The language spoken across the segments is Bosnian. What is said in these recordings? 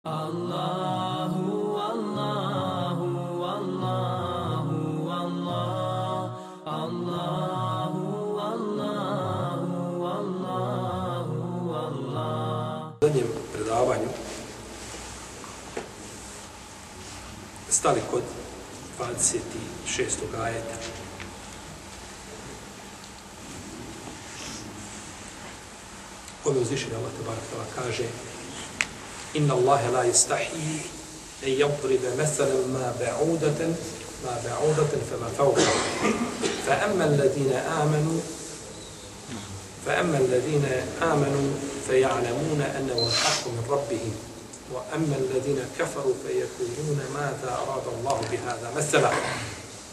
Allahu, Allahu, Allahu, Allah, Allahu, Allahu, Allahu, Allah. U zadnjem predavanju stali kod 26. ajeta. Ove uzvišenje Allah tebara kaže Allahe la istahi en yadribe meselen ma ba'udatan ma ba'udatan fema fawqa fa amma alladhina amanu فأما الذين آمنوا فيعلمون أنه الحق من ربهم. وأما الذين كفروا فيقولون ماذا أراد الله بهذا مثلا.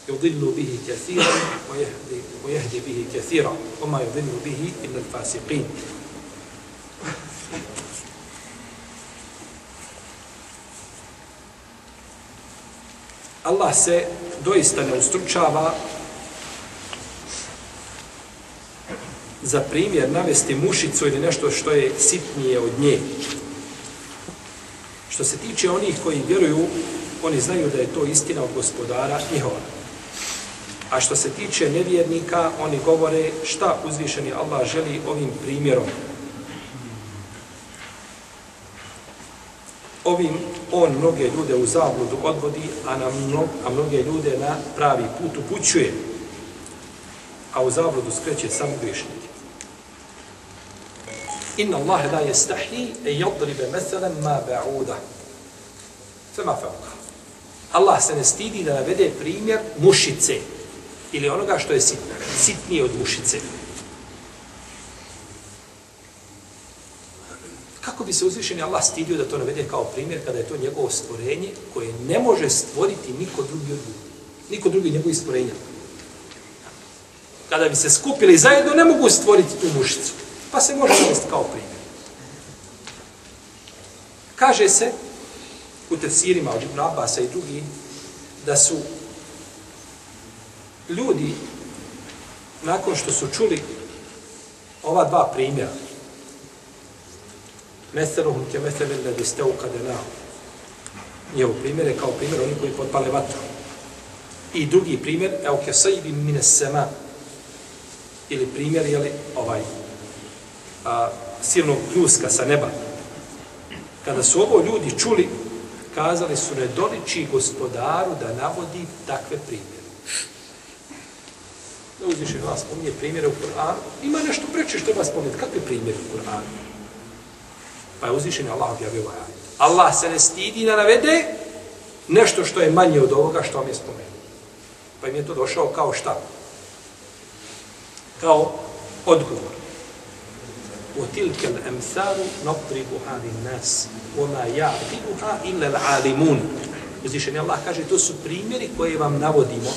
يضل به كثيرا ويهدي, ويهدي به كثيرا. وما يضل به إلا الفاسقين. Allah se doista ne ustručava za primjer navesti mušicu ili nešto što je sitnije od nje. Što se tiče onih koji vjeruju, oni znaju da je to istina od gospodara njihova. A što se tiče nevjernika, oni govore šta uzvišeni Allah želi ovim primjerom. Ovim on mnoge ljude u zabludu odvodi, a, na mno, a mnoge ljude na pravi put upućuje. A u zabludu skreće samo grešnike. Inna Allah la yastahi e yadribe meselan ma ba'uda. Fema fauka. Allah se ne stidi da navede primjer mušice ili onoga što je sitnije od mušice. Kako bi se uzvišeni Allah stidio da to navede kao primjer kada je to njegovo stvorenje koje ne može stvoriti niko drugi od ljudi. Niko drugi njegovi stvorenja. Kada bi se skupili zajedno, ne mogu stvoriti tu mušicu. Pa se može navesti kao primjer. Kaže se u tefsirima od Ibn Abasa i drugi da su ljudi nakon što su čuli ova dva primjera Meseluhum ke mesele ledi steu kadenao. Njihov primjer je kao primjer oni koji potpale vatru. I drugi primjer, evo ke sajbi mine sema, ili primjer, jeli, ovaj, a, silnog pljuska sa neba. Kada su ovo ljudi čuli, kazali su ne doliči gospodaru da navodi takve primjere. Da uzviše vas spominje primjere u Kur'anu. Ima nešto preče što vas spominje. Kakve primjere u Kur'anu? Pa je uzvišen Allah objavio ovaj ajit. Allah se ne stidi da navede nešto što je manje od ovoga što vam je spomenuo. Pa im je to došao kao šta? Kao odgovor. وتلك الأمثال نضربها للناس وما يعقلها إلا العالمون Uzvišen je Allah kaže, to su primjeri koje vam navodimo.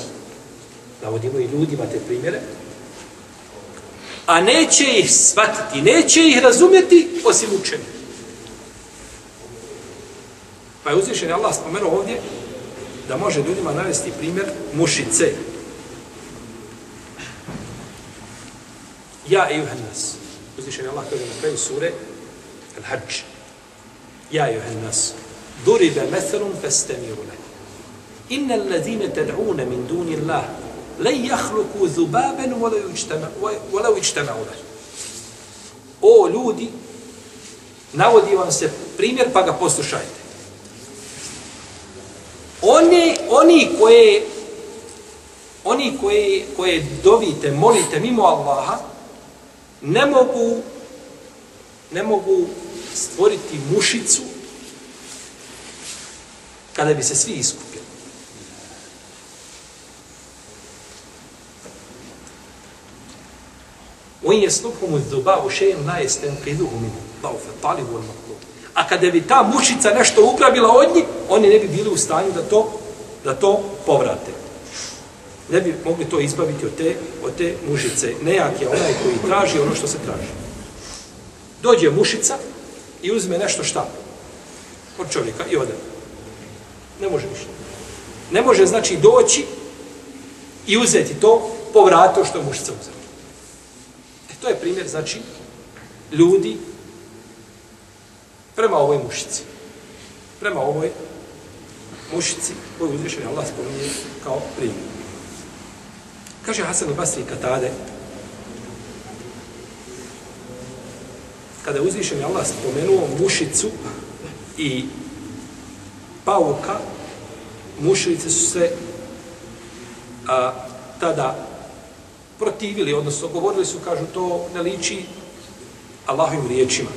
Navodimo i ljudima te primjere. A neće ih shvatiti, neće ih razumjeti osim učenja. Pa je uzvišen je Allah spomenuo ovdje da može ljudima navesti primjer mušice. Ja i Juhannas. Uzvišen je Allah kaže na kraju sure Al-Hajj. Ja i Juhannas. Duribe methelum festemiru le. Inna allazine ted'une min duni Allah len jahluku zubaben volau ičtemau le. O ljudi, navodi vam se primjer pa ga poslušajte. Oni, oni koje oni koje, koje dovite, molite mimo Allaha, ne mogu ne mogu stvoriti mušicu kada bi se svi iskupili. وَإِنْ يَسْلُبْهُمُ الذُّبَاءُ شَيْءٍ لَا يَسْتَنْقِذُهُ مِنْهُ ضَعُفَ الطَّالِبُ وَالْمَطْلُوبُ A kada bi ta mušica nešto ugrabila od njih, oni ne bi bili u stanju da to da to povrate. Ne bi mogli to izbaviti od te, od te mušice. Nejak je onaj koji traži ono što se traži. Dođe mušica i uzme nešto šta? Od čovjeka i ode. Ne može ništa. Ne može znači doći i uzeti to, povrato što je mušica uzela. E, to je primjer, znači, ljudi prema ovoj mušici. prema ovoj mušici koju je Allah spominje kao primjer. Kaže Hasan i Basri Katade, kada je uzvišeni Allah spomenuo mušicu i pauka, mušrice su se a, tada protivili, odnosno govorili su, kažu, to ne liči Allahovim riječima.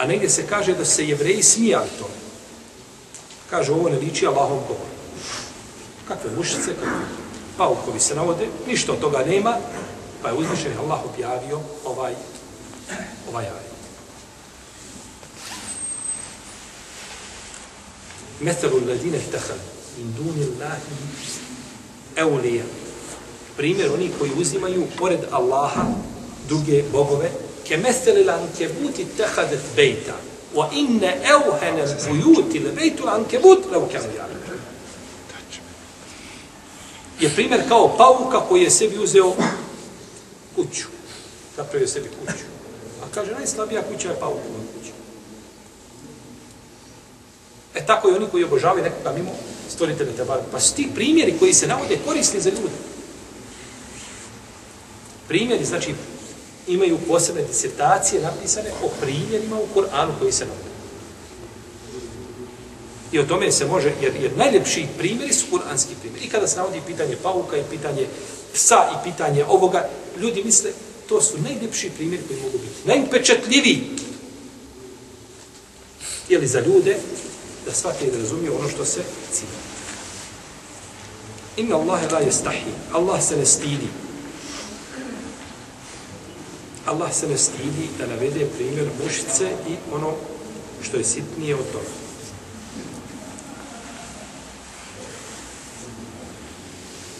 A negdje se kaže da se jevreji smijali to. Kaže, ovo ne liči Allahom govor. Kakve mušice, kakve paukovi se navode, ništa od toga nema, pa je uzvišen Allah objavio ovaj, ovaj ajet. Metalu ladine htahal min duni Allahi eulija. Primjer oni koji uzimaju pored Allaha druge bogove, ke meseli lanke buti tehadet bejta, wa inne evhene bujuti le bejtu lanke but, levo kjanu. Je primjer kao pauka koji je sebi uzeo kuću. Napravio sebi kuću. A kaže, najslabija kuća je paukova kuća. E tako i oni koji obožavaju nekoga mimo stvoritelja bar. Pa su ti primjeri koji se navode korisni za ljude. Primjeri, znači, imaju posebne disertacije napisane o primjerima u Koranu koji se navode. I o tome se može, jer, jer najljepši primjeri su kuranski primjeri. I kada se navodi pitanje pauka i pitanje psa i pitanje ovoga, ljudi misle, to su najljepši primjeri koji mogu biti. Najpečetljiviji. Jeli za ljude, da svaki da razumiju ono što se cilja. Inna Allahe la jestahi. Allah se ne stidi. Allah se ne stidi da navede primjer mušice i ono što je sitnije od toga.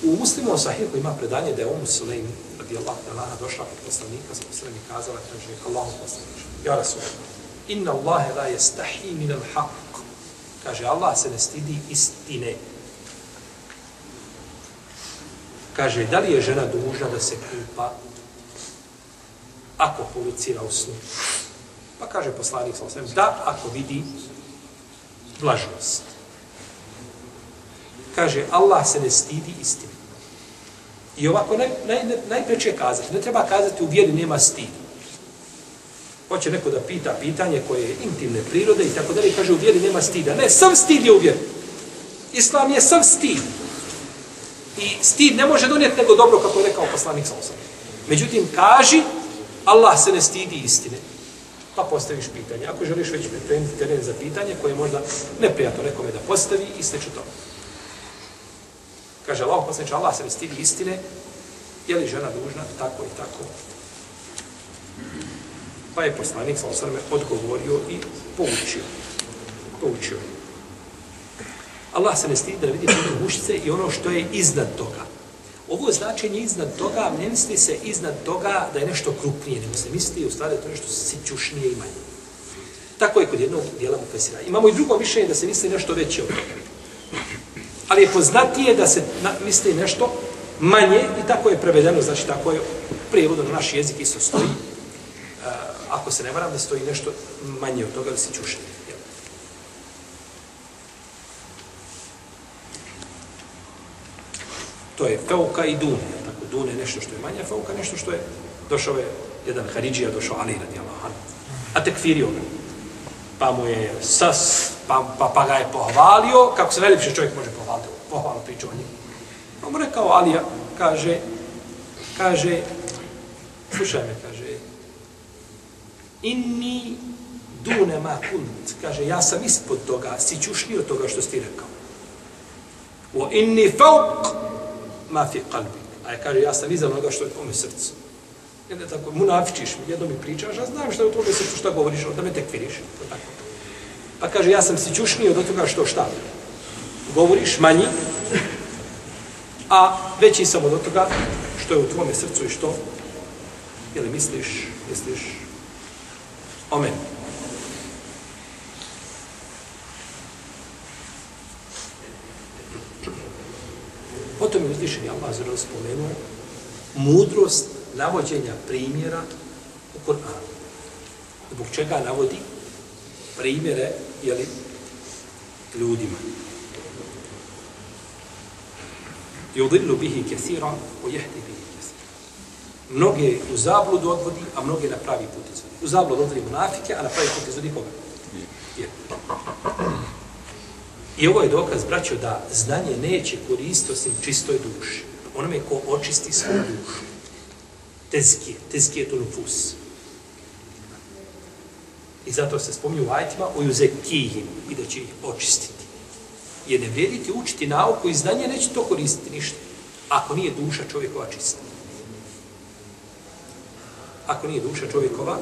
U muslimu sahihu ima predanje da je Umu Sulejm radi Allah da lana došla kod poslanika sa poslanim i kazala kaže Allahu poslaniče ja Rasul inna Allahe la yastahi min al haq kaže Allah se ne stidi istine kaže da li je žena dužna da se kupa ako polucira u snu pa kaže poslanik sa osvijem, da ako vidi vlažnost kaže Allah se ne stidi istine I ovako naj, naj, najpreće kazati. Ne treba kazati u vjeri nema stida. Hoće neko da pita pitanje koje je intimne prirode i tako dalje kaže u vjeri nema stida. Ne, sam stid je u vjeri. Islam je sam stid. I stid ne može donijeti nego dobro kako je rekao poslanik sa osam. Međutim, kaži Allah se ne stidi istine. Pa postaviš pitanje. Ako želiš već pripremiti teren za pitanje koje je možda neprijatno nekome da postavi i sliče to. Kaže Allah, poslaniče, Allah se ne stidi istine, je li žena dužna tako i tako. Pa je poslanik sa osrme odgovorio i poučio. Poučio. Allah se ne stidi da vidi mušice i ono što je iznad toga. Ovo značenje iznad toga, ne misli se iznad toga da je nešto krupnije, nego se misli u stvari da je to nešto sićušnije i manje. Tako je kod jednog dijela mu fesira. Imamo i drugo mišljenje da se misli nešto veće od toga ali je poznatije da se na, misli nešto manje i tako je prevedeno, znači tako je prijevodno na naš jezik isto stoji. E, ako se ne varam da stoji nešto manje od toga da se To je feuka i dune. Tako, dune je nešto što je manje, feuka nešto što je došao je jedan Haridžija, došao Ali radi Allah. A tekfirio ga. Pa mu je sas, pa, pa, pa ga je pohvalio, kako se najljepše čovjek može pohvaliti, pohvalno priču o njemu. Pa mu rekao Alija, kaže, kaže, slušaj me, kaže, inni dune ma kunt, kaže, ja sam ispod toga, si čušniji od toga što si ti rekao. O inni fauk ma fi kalbi. A je kaže, ja sam iza onoga što je u tvome srcu. Jedne tako, munafičiš mi, jedno mi pričaš, a znam što je u tvome srcu, šta govoriš, da me tekfiriš. To tako. Pa kaže, ja sam si čušniji od toga što šta? Govoriš manji, a veći sam od toga što je u tvome srcu i što? Jel misliš, misliš o meni? Potom je uzvišen Allah zelo spomenuo mudrost navođenja primjera u Koranu. Zbog čega navodi primjere jeli, ljudima. Yudillu bihi wa yahdi bihi kathira. Mnoge u zabludu odvodi, a mnoge na pravi put izvodi. U zabludu odvodi munafike, a na pravi put izvodi koga? Je. I ovo je dokaz, braćo, da znanje neće koristiti osim čistoj duši. Onome ko očisti svoju dušu. Tezkije, tezkije to nufus. I zato se spominju u ajitima o juzekijim i da će ih očistiti. Jer ne vrijediti učiti nauku i znanje, neće to koristiti ništa. Ako nije duša čovjekova čista. Ako nije duša čovjekova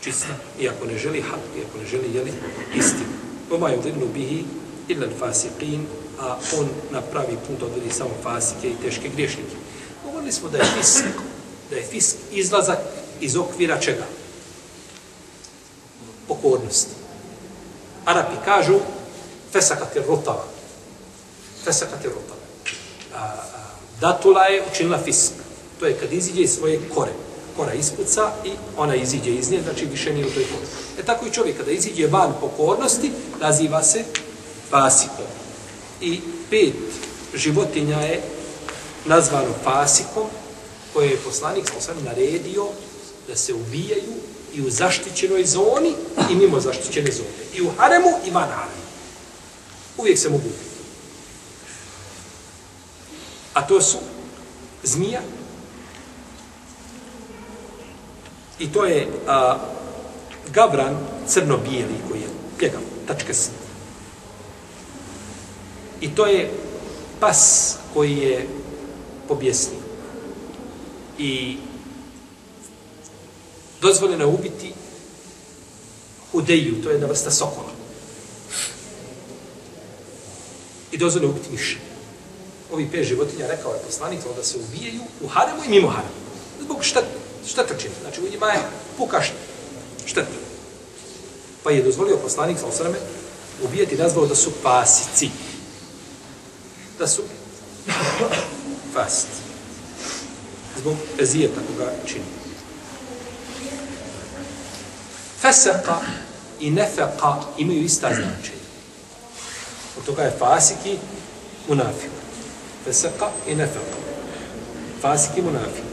čista. I ako ne želi hak, i ako ne želi jeli istinu. Oma je udibnu bihi illa fasiqin, a on na pravi put odvodi samo fasike i teške griješnike. Govorili smo da je fisk, da je fisk izlazak iz okvira čega? Pokornosti. Arapi kažu fesakati rutava. Fesakati rotava. A, a, datula je učinila fisk. To je kad iziđe iz svoje korene ona ispuca i ona iziđe iz nje, znači više nije u toj kori. E tako i čovjek kada iziđe van pokornosti, naziva se fasikom. I pet životinja je nazvano fasikom, koje je poslanik sam naredio da se ubijaju i u zaštićenoj zoni i mimo zaštićene zone. I u haremu i van haremu. Uvijek se mogu ubiti. A to su zmija i to je a, gavran crno-bijeli koji je pljegav, tačka s. I to je pas koji je pobjesni. I dozvoljeno je ubiti hudeju, to je jedna vrsta sokola. I dozvoljeno je ubiti miše. Ovi pet životinja, rekao je poslanik, da se ubijaju u haremu i mimo haremu. Zbog šta, šta to čini? Znači, u njima je puka šteta. Pa je dozvolio poslanik, sa osrame, ubijati nazvao da su pasici. Da su fasici. Zbog ezijeta koga čini. Fesaka i nefeka imaju ista značenja. Od toga je fasiki munafik. Fesaka i nefeka. Fasiki munafik.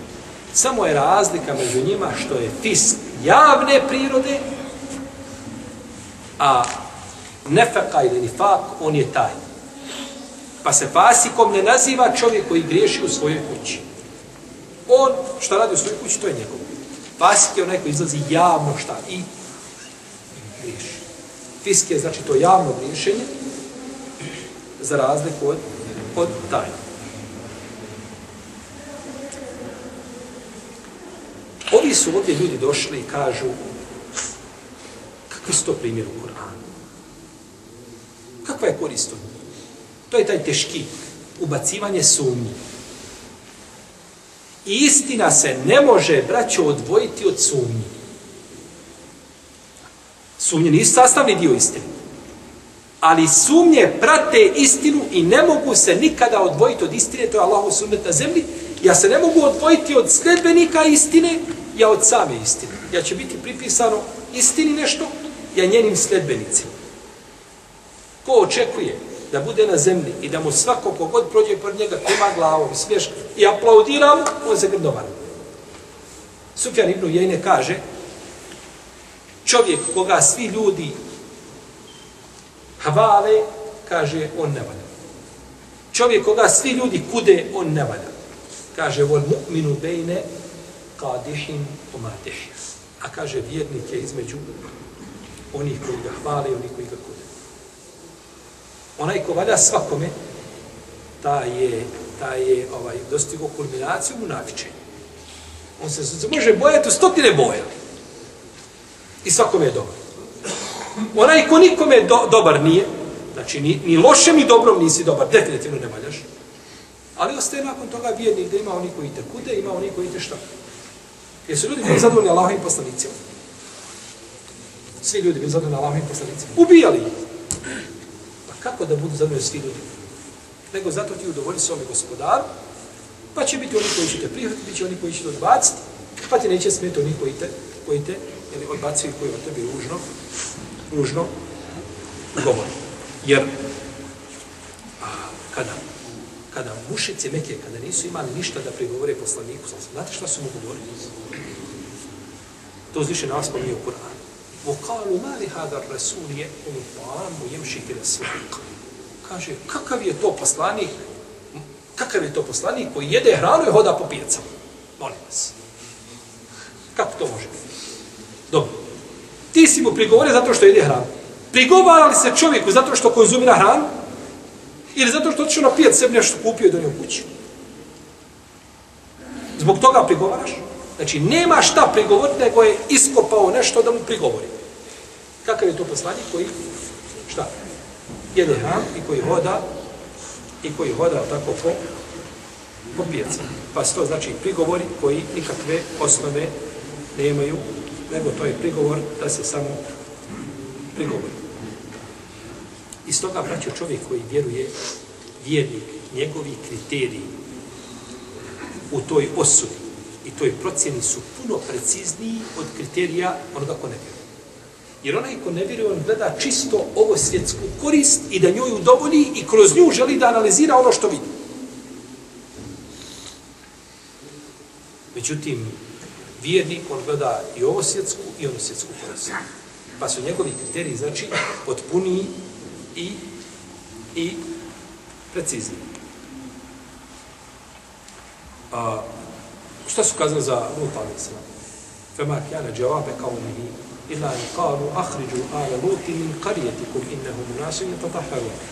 Samo je razlika među njima što je fisk javne prirode, a nefeka ili nifak, on je taj. Pa se fasikom ne naziva čovjek koji griješi u svojoj kući. On, šta radi u svojoj kući, to je njegov. Fasik je onaj koji izlazi javno šta i griješi. Fisk je znači to javno griješenje za razliku od, od tajna. Ovi su ovdje ljudi došli i kažu kakvi su to primjer u Koranu? Kakva je korist od To je taj teški ubacivanje sumnji. I istina se ne može, braćo, odvojiti od sumnji. Sumnje nisu sastavni dio istine. Ali sumnje prate istinu i ne mogu se nikada odvojiti od istine, to je Allahu sunnet na zemlji. Ja se ne mogu odvojiti od sledbenika istine, ja od same istine. Ja će biti pripisano istini nešto, ja njenim sledbenicima. Ko očekuje da bude na zemlji i da mu svako kogod prođe pored njega klima glavom smješka i aplaudira mu, on se grdovan. Sufjan ibn Jejne kaže, čovjek koga svi ljudi hvale, kaže, on ne valja. Čovjek koga svi ljudi kude, on ne valja. Kaže, vol mu'minu bejne qadihin umadih. A kaže, vjernik je između onih koji ga hvale i onih koji ga kude. Onaj ko valja svakome, ta je, ta je ovaj, dostigo kulminaciju mu navičenja. On se, se može bojati u stotine boja. I svakome je dobar. Onaj ko nikome do, dobar nije, znači ni, ni lošem ni dobrom nisi dobar, definitivno ne valjaš. Ali ostaje nakon toga vjernik da ima oni koji te kude, ima oni koji te Jer su ljudi bili zadovoljni Allahovim poslanicima? Svi ljudi bili zadovoljni Allahovim poslanicima. Ubijali ih. Pa kako da budu zadovoljni svi ljudi? Nego zato ti udovolji svome gospodaru, pa će biti oni koji će te prihvatiti, bit će oni koji će te odbaciti, pa ti neće smeti oni koji te, koji te jeli, odbacuju, koji o tebi ružno, ružno govori. Jer a, kada, kada mušice Mekije, kada nisu imali ništa da prigovore poslaniku, znate šta su mu govorili? To uzviše nas spominje u Kur'anu. وقالوا ما لهذا الرسول يأكل الطعام ويمشي في الأسواق kaže kakav je to poslanik kakav je to poslanik koji jede hranu i hoda po pijacama molim vas kako to može biti dobro ti si mu prigovorio zato što jede hranu prigovara li se čovjeku zato što konzumira hranu Ili zato što otišao na pijac sebi nešto kupio i donio kući zbog toga prigovaraš znači nema šta prigovoriti nego je iskopao nešto da mu prigovori Kakav je to poslanik koji, šta, jede ham i koji hoda, i koji hoda tako po, po pijaci. Pa to znači prigovori koji nikakve osnove nemaju, nego to je prigovor da se samo prigovori. Iz toga, braćo, čovjek koji vjeruje, vjernik, njegovi kriteriji u toj osudi i toj procjeni su puno precizniji od kriterija onoga ko ne vjeruje. Jer onaj ko ne vjeruje, on gleda čisto ovo svjetsku korist i da njoj udovolji i kroz nju želi da analizira ono što vidi. Međutim, vjernik, on gleda i ovo svjetsku i ono svjetsku korist. Pa su njegovi kriteriji, znači, potpuniji i, i precizni. A, šta su kazali za Luta, mislim? Fema kjana džavabe kao mi ila i kalu akhriju ala luti min qaryatikum innahum nasun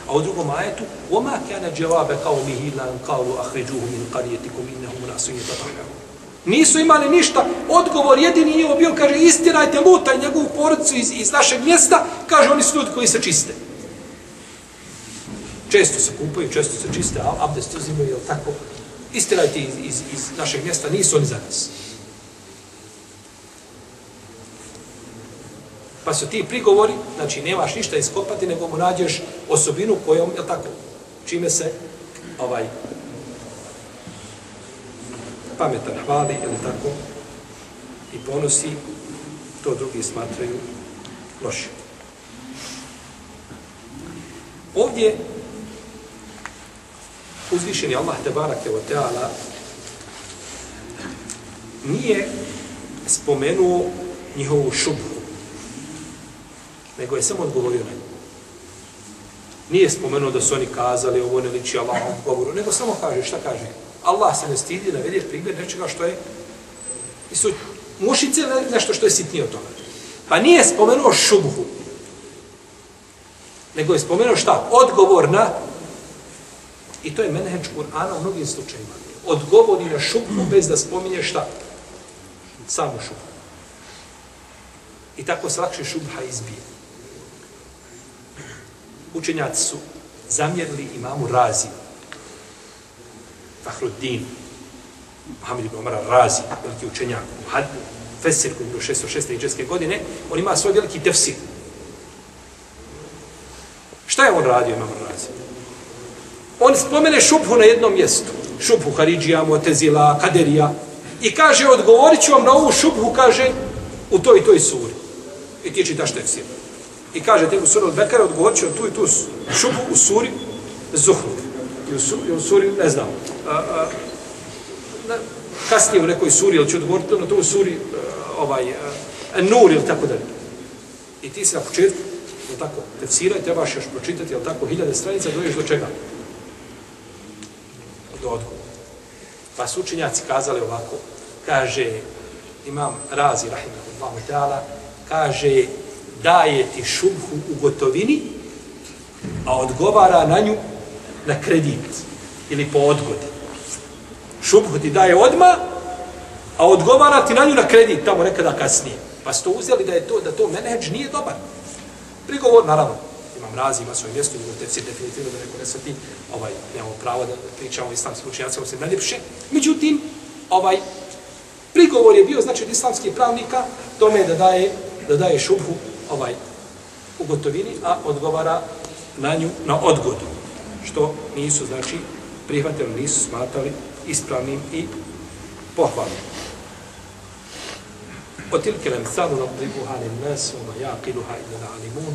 A u drugom ajetu wama kana jawab qawmihi ila in qalu akhrijuhum min qaryatikum innahum nasun yatatahharun nisu imali ništa odgovor jedini je bio kaže istirajte luta i njegovu porodicu iz, iz našeg mjesta kaže oni su ljudi koji se čiste često se kupaju često se čiste a abdest uzimaju je tako istirajte iz, iz, iz našeg mjesta nisu oni za nas Pa su ti prigovori, znači nemaš ništa iskopati, nego mu nađeš osobinu kojom, je tako, čime se ovaj pametan hvali, jel tako, i ponosi, to drugi smatraju lošim. Ovdje uzvišeni Allah te barake o teala nije spomenuo njihovu šubu nego je samo odgovorio na nju. Nije spomenuo da su oni kazali ovo ne liči Allahom govoru, nego samo kaže, šta kaže? Allah se ne stidi da vidi primjer nečega što je i su mušice nešto što je sitnije od toga. Pa nije spomenuo šubhu, nego je spomenuo šta? Odgovor na i to je menheđ Kur'ana u mnogim slučajima. Odgovori na šubhu bez da spominje šta? Samo šubhu. I tako se lakše šubha izbije učenjaci su zamjerili imamu Razi, Fahruddin, Mohamed ibn Omara Razi, veliki učenjak, u Hadbu, Fesir, koji je 606. iđeske godine, on ima svoj veliki tefsir. Šta je on radio, imam Razi? On spomene šubhu na jednom mjestu. Šubhu Haridžija, Motezila, Kaderija. I kaže, odgovorit ću vam na ovu šubhu, kaže, u toj i toj suri. I ti čitaš tefsir. I kaže te u suri od Bekara odgovorit će tu i tu šubhu u suri Zuhru. I u, su, i u suri, ne znam, a, a, na, kasnije u nekoj suri, ili će odgovoriti na to u suri a, ovaj, a, Nur ili tako dalje. I ti si na početku, je tako, tefsira i trebaš još pročitati, je tako, hiljade stranica, doješ do čega? Do odgovora. Pa su učenjaci kazali ovako, kaže, imam razi, rahimahullahu ta'ala, kaže, daje ti šubhu u gotovini, a odgovara na nju na kredit ili po odgodi. Šubhu ti daje odma, a odgovara ti na nju na kredit tamo nekada kasnije. Pa ste uzeli da je to da to menedž nije dobar. Prigovor, naravno, imam razi, ima svoj mjesto, njegov tefsir definitivno da neko ne sveti, ovaj, nemamo pravo da pričamo o islamskim učenjacima, se najljepše. Međutim, ovaj, prigovor je bio, znači, od islamskih pravnika, tome da daje, da daje šubhu ovaj u gotovini, a odgovara na nju na odgodu, što nisu, znači, prihvatili, nisu smatali ispravnim i pohvalnim. Otilke lem salu nadribu halim nas, oma jaqiluha alimun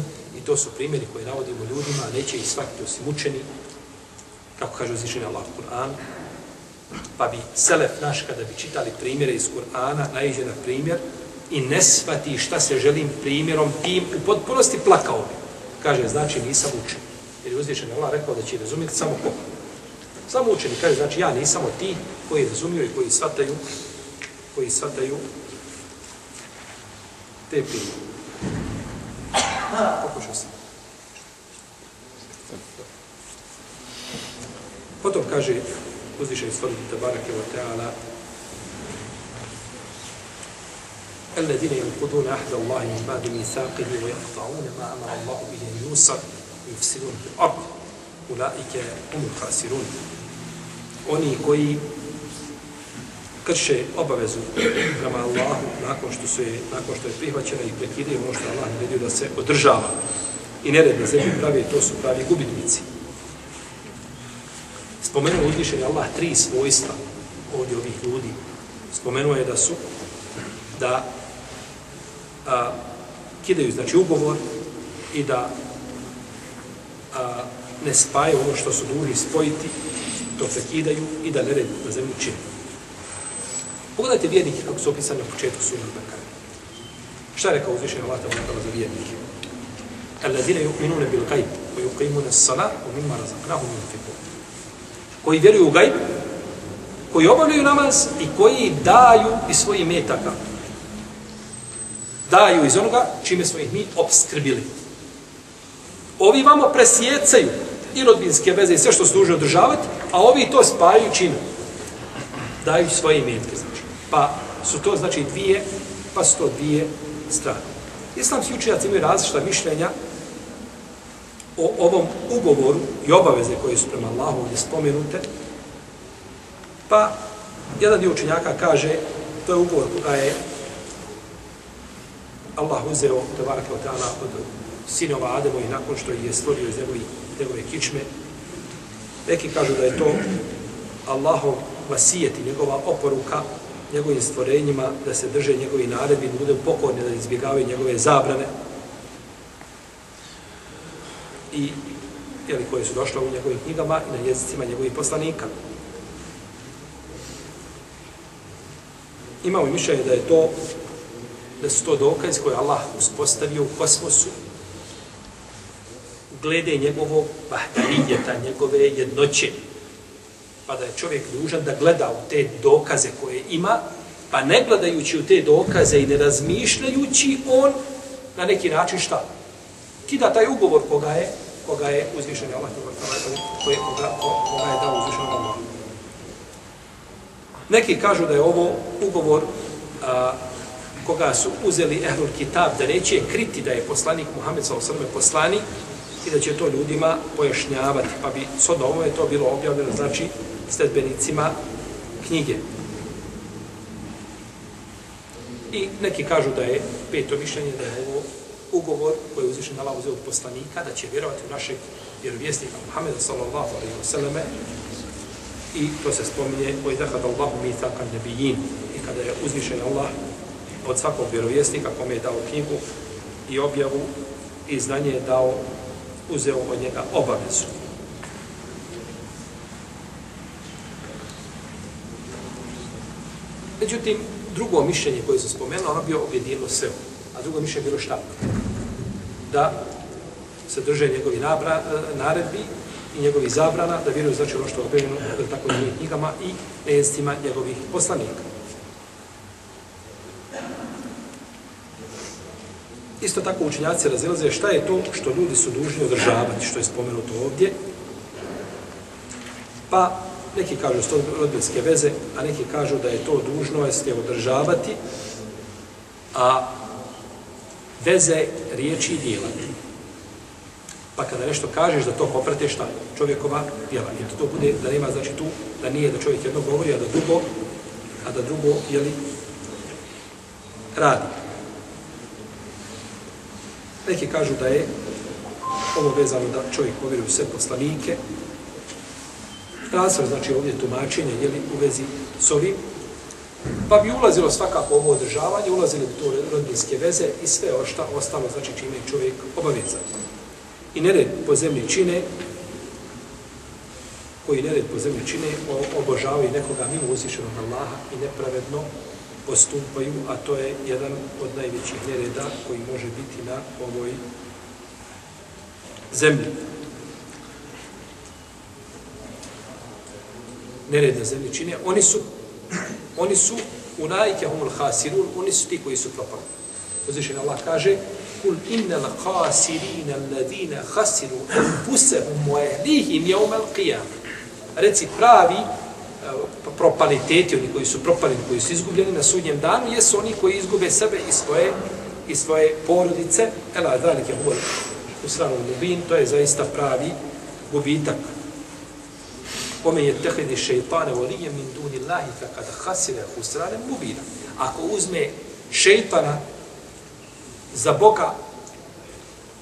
to su primjeri koje navodimo ljudima, a neće ih svakti osim učeni, kako kaže uzvišenje Allah u Kur'an. Pa bi Selef naš, kada bi čitali primjere iz Kur'ana, naiđe na primjer i ne shvati šta se želim primjerom tim u potpunosti plakao bi. Kaže, znači nisam učen. Jer je uzvišenje Allah rekao da će razumjeti samo ko. Samo učeni. Kaže, znači ja nisam od ti koji razumiju i koji shvataju koji shvataju te primjere. Pokušao sam. Potom kaže uzvišeni stvoriti tabarake wa ta'ala الذين ينقضون عهد الله من بعد ميثاقه ويقطعون ما أمر الله به أن يوصل ويفسدون في الأرض. أولئك هم الخاسرون. oni koji krše obavezu prema Allahu nakon što su je, nakon što je prihvaćena i prekidaju ono što Allah naredio da se održava i nered na zemlji pravi, to su pravi gubitnici. Spomenuo uzvišen Allah tri svojstva ovdje ovih ljudi. Spomenuo je da su da a, kidaju znači ugovor i da a, ne spaju ono što su dužni spojiti, to prekidaju i da nered na zemlji čine. Pogledajte vjernike kako su opisani na početku sura Bekara. Šta je rekao uzvišenje Allah tamo za vjernike? Alladine yu'minune bil gajb, koji uqimune s-salat, u mimma razaknahum yunfiqun. Koji vjeruju u gajb, koji obavljaju namaz i koji daju iz svojih metaka. Daju iz onoga čime smo ih mi obskrbili. Ovi vamo presjecaju i rodbinske veze i sve što služe održavati, a ovi to spajaju čime? Daju svoje imetke. znači. Pa su to, znači, dvije, pa su to dvije strane. Islamski učenjaci imaju različita mišljenja o ovom ugovoru i obaveze koje su prema Allahu ovdje spomenute. Pa, jedan dio učenjaka kaže, to je ugovor koga je Allah uzeo, tebarak od od sinova Ademo i nakon što je stvorio iz njegove, njegove kičme. Neki kažu da je to Allahov vasijet i njegova oporuka njegovim stvorenjima da se drže njegovi naredbi, da budu pokorni, da izbjegavaju njegove zabrane i jeli, koje su došle u njegovim knjigama i na jezicima njegovih poslanika. Imamo mišljenje da je to da su to dokaz koje Allah uspostavio u kosmosu glede njegovog bahtarijeta, njegove jednoće. Pa da je čovjek dužan da gleda u te dokaze koje ima, pa ne gledajući u te dokaze i ne razmišljajući, on na neki način šta? Kida taj ugovor koga je, koga je uzvišen Allah, koga, koga, koga je dao uzvišen Allah. Neki kažu da je ovo ugovor a, koga su uzeli Ehlul Kitab, da neće kriti da je poslanik Muhammed s.a.v. poslanik, i da će to ljudima pojašnjavati, pa bi s je to bilo objavljeno, znači, sledbenicima knjige. I neki kažu da je peto mišljenje da je ovo ugovor koji je uzvišen Allah uzeo od poslanika, da će vjerovati u našeg vjerovjesnika Muhammeda sallallahu alaihi wa sallame i to se spominje o idahad Allahu mithakan nebijin i kada je uzvišen Allah od svakog vjerovjesnika kome je dao knjigu i objavu i znanje je dao uzeo od njega obavezu. Međutim, drugo mišljenje koje se spomenuo, ono bio objedinilo sve. A drugo mišljenje bilo šta? Da se drže njegovi nabra, e, naredbi i njegovi zabrana, da vjeruju znači ono što je objavljeno tako i knjigama i nejestima njegovih poslanika. Isto tako učenjaci razilaze šta je to što ljudi su dužni održavati, što je spomenuto ovdje. Pa neki kažu sto rodbinske veze, a neki kažu da je to dužno jeste održavati, a veze riječi i dijela. Pa kada nešto kažeš da to poprate šta? Čovjekova djela. I to bude da nema znači tu, da nije da čovjek jedno govori, a da drugo, a da drugo, jeli, radi. Neki kažu da je ovo vezano da čovjek povjeruje u sve poslanike. Krasno znači ovdje tumačenje je li u vezi s ovim. Pa bi ulazilo svakako ovo održavanje, ulazili bi to rodinske veze i sve ošta, ostalo, znači čime je čovjek obavezan. I nered po zemlji čine, koji nered po zemlji čine, obožavaju nekoga mimo uzvišenog Allaha i nepravedno postupaju, a to je jedan od najvećih nereda koji može biti na ovoj zemlji. Nered na zemlji čine, oni su oni su unajke humul hasirun, oni su ti koji su propali. Uzvišen Allah kaže, kul innal la khasirina alladina khasiru anfusahum wa ahlihim yawm al-qiyam. Reci pravi propaliteti, oni koji su propali, koji su izgubljeni na sudnjem danu, jesu oni koji izgube sebe i svoje i svoje porodice. Ela dalike huwa u stranu mubin, to je zaista pravi gubitak. Kome je tehidi šeitane volije min duni lahi fa kada hasire husrane mubina. Ako uzme šeitana za Boga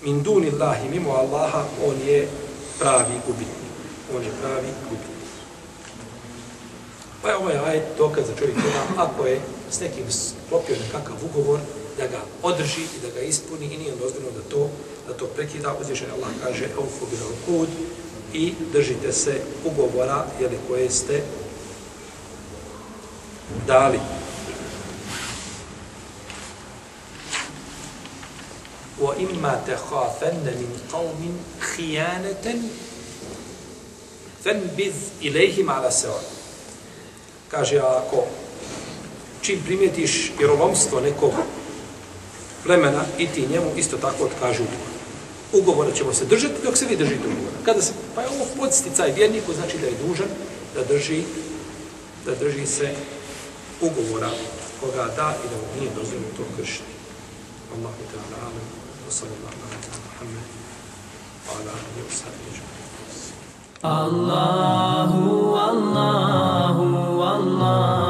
min duni lahi mimo Allaha, on je pravi gubitnik. On je pravi gubitnik. Pa je ovaj ajet dokaz za čovjek ima, ako je s nekim sklopio nekakav ugovor, da ga održi i da ga ispuni i nije dozvoljeno da to da to prekida. Uzvišen Allah kaže, eufu bil kud, i držite se ugovora jeli, koje ste dali. Wa imma takhafanna min qaumin khiyanatan fanbiz ilayhim ala sawa. Kaže ako čim primetiš vjerolomstvo nekog plemena i ti njemu isto tako otkaži ugovor ugovora ćemo se držati dok se vi držite ugovora. Kada se, Pa je ovo podsticaj vjerniku, znači da je dužan da drži, da drži se ugovora koga da i da mu nije dozvoljeno to kršiti. Allahu ta'ala, amen. Wa sallallahu ala muhammed. Wa ala alihi wa sallam. Allahu, Allahu, Allahu.